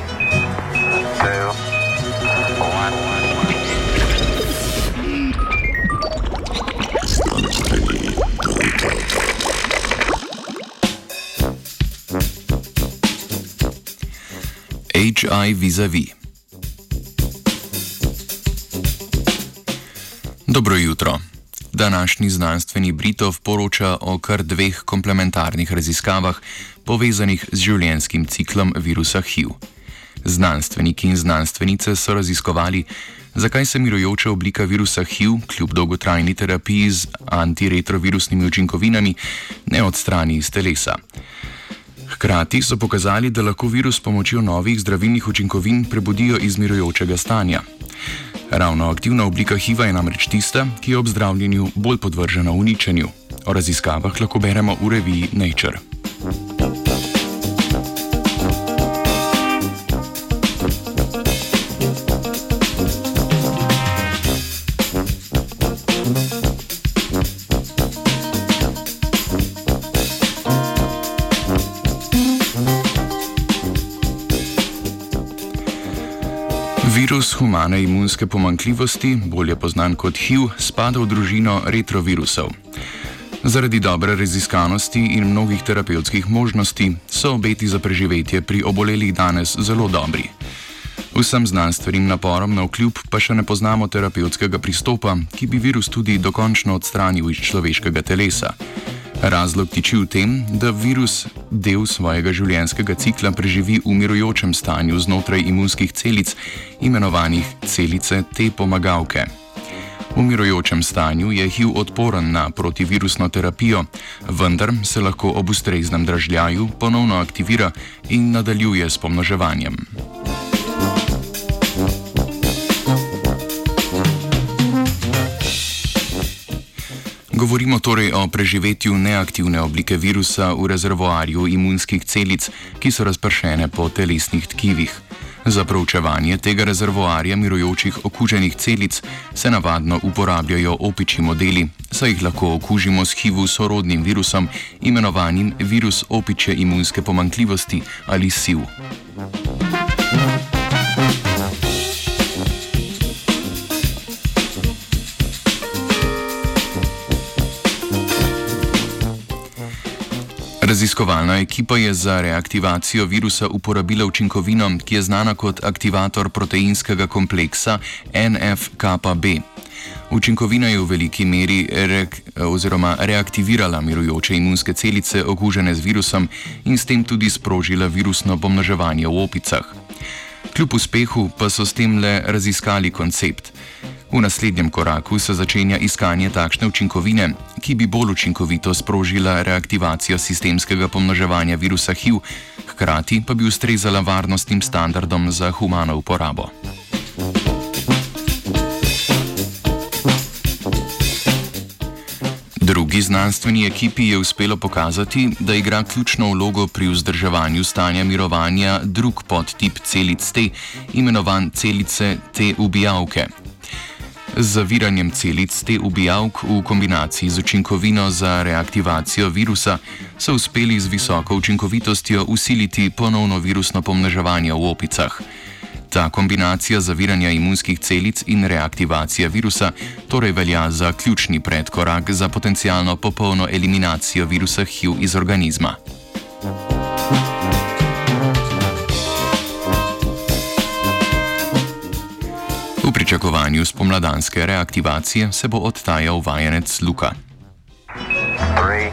Three, two, one. HI vis-a-vis. Dobro jutro. Današnji znanstveni Britov poroča o kar dveh komplementarnih raziskavah povezanih z življenjskim ciklom virusa HIV. Znanstveniki in znanstvenice so raziskovali, zakaj se mirujoča oblika virusa HIV kljub dolgotrajni terapiji z antiretrovirusnimi učinkovinami ne odstrani iz telesa. Hkrati so pokazali, da lahko virus s pomočjo novih zdravilnih učinkovin prebudijo iz mirujočega stanja. Ravno aktivna oblika HIV-a je namreč tista, ki je ob zdravljenju bolj podvržena uničenju. O raziskavah lahko beremo v reviji Nature. Virus humane imunske pomankljivosti, bolje znan kot HIV, spada v družino retrovirusov. Zaradi dobre raziskanosti in mnogih terapevtskih možnosti so obeti za preživetje pri obolelih danes zelo dobri. Vsem znanstvenim naporom na vkljub pa še ne poznamo terapevtskega pristopa, ki bi virus tudi dokončno odstranil iz človeškega telesa. Razlog tiči v tem, da virus del svojega življenjskega cikla preživi v mirujočem stanju znotraj imunskih celic, imenovanih celice T pomagalke. V mirujočem stanju je HIV odporen na protivirusno terapijo, vendar se lahko ob ustreznem dražljaju ponovno aktivira in nadaljuje s pomnoževanjem. Govorimo torej o preživetju neaktivne oblike virusa v rezervoarju imunskih celic, ki so razpršene po telesnih tkivih. Za proučevanje tega rezervoarja mirujočih okuženih celic se navadno uporabljajo opičji modeli, saj jih lahko okužimo s HIV-u sorodnim virusom, imenovanim virus opičje imunske pomankljivosti ali SIV. Raziskovalna ekipa je za reaktivacijo virusa uporabila učinkovino, ki je znana kot aktivator proteinskega kompleksa NFKB. Učinkovina je v veliki meri reak reaktivirala mirujoče imunske celice okužene z virusom in s tem tudi sprožila virusno pomnoževanje v opicah. Kljub uspehu pa so s tem le raziskali koncept. V naslednjem koraku se začenja iskanje takšne učinkovine, ki bi bolj učinkovito sprožila reaktivacijo sistemskega pomnoževanja virusa HIV, hkrati pa bi ustrezala varnostnim standardom za humano uporabo. Drugi znanstveni ekipi je uspelo pokazati, da igra ključno vlogo pri vzdrževanju stanja mirovanja drug podtip celic T, imenovan celice T ubijavke. Z zaviranjem celic te ubijalk v kombinaciji z učinkovino za reaktivacijo virusa so uspeli z visoko učinkovitostjo usiliti ponovno virusno pomnoževanje v opicah. Ta kombinacija zaviranja imunskih celic in reaktivacija virusa torej velja za ključni predkorak za potencijalno popolno eliminacijo virusa HIV iz organizma. Pričakovanju spomladanske reaktivacije se bo odtajal vajenec Luka. Three,